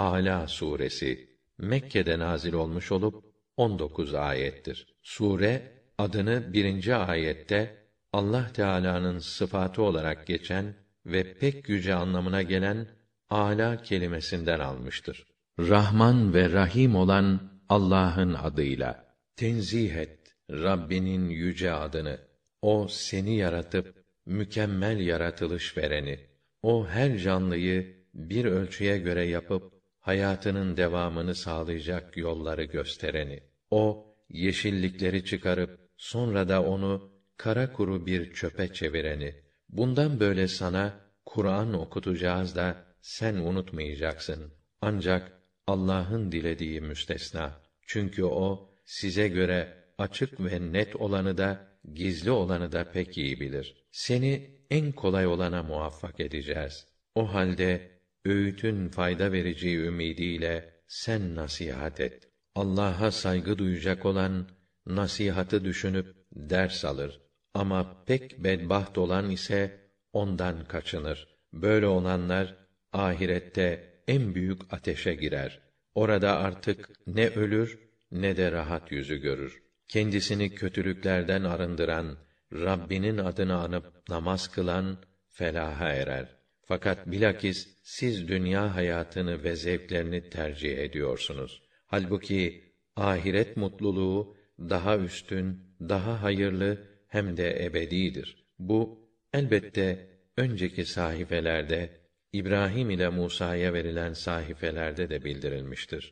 Ala suresi Mekke'de nazil olmuş olup 19 ayettir. Sure adını birinci ayette Allah Teala'nın sıfatı olarak geçen ve pek yüce anlamına gelen ala kelimesinden almıştır. Rahman ve Rahim olan Allah'ın adıyla tenzih et Rabbinin yüce adını. O seni yaratıp mükemmel yaratılış vereni. O her canlıyı bir ölçüye göre yapıp hayatının devamını sağlayacak yolları göstereni. O yeşillikleri çıkarıp sonra da onu kara kuru bir çöpe çevireni. Bundan böyle sana Kur'an okutacağız da sen unutmayacaksın. Ancak Allah'ın dilediği müstesna. Çünkü o size göre açık ve net olanı da gizli olanı da pek iyi bilir. Seni en kolay olana muvaffak edeceğiz. O halde öğütün fayda vereceği ümidiyle sen nasihat et. Allah'a saygı duyacak olan nasihatı düşünüp ders alır. Ama pek bedbaht olan ise ondan kaçınır. Böyle olanlar ahirette en büyük ateşe girer. Orada artık ne ölür ne de rahat yüzü görür. Kendisini kötülüklerden arındıran, Rabbinin adını anıp namaz kılan felaha erer. Fakat bilakis siz dünya hayatını ve zevklerini tercih ediyorsunuz. Halbuki ahiret mutluluğu daha üstün, daha hayırlı hem de ebedidir. Bu elbette önceki sahifelerde İbrahim ile Musa'ya verilen sahifelerde de bildirilmiştir.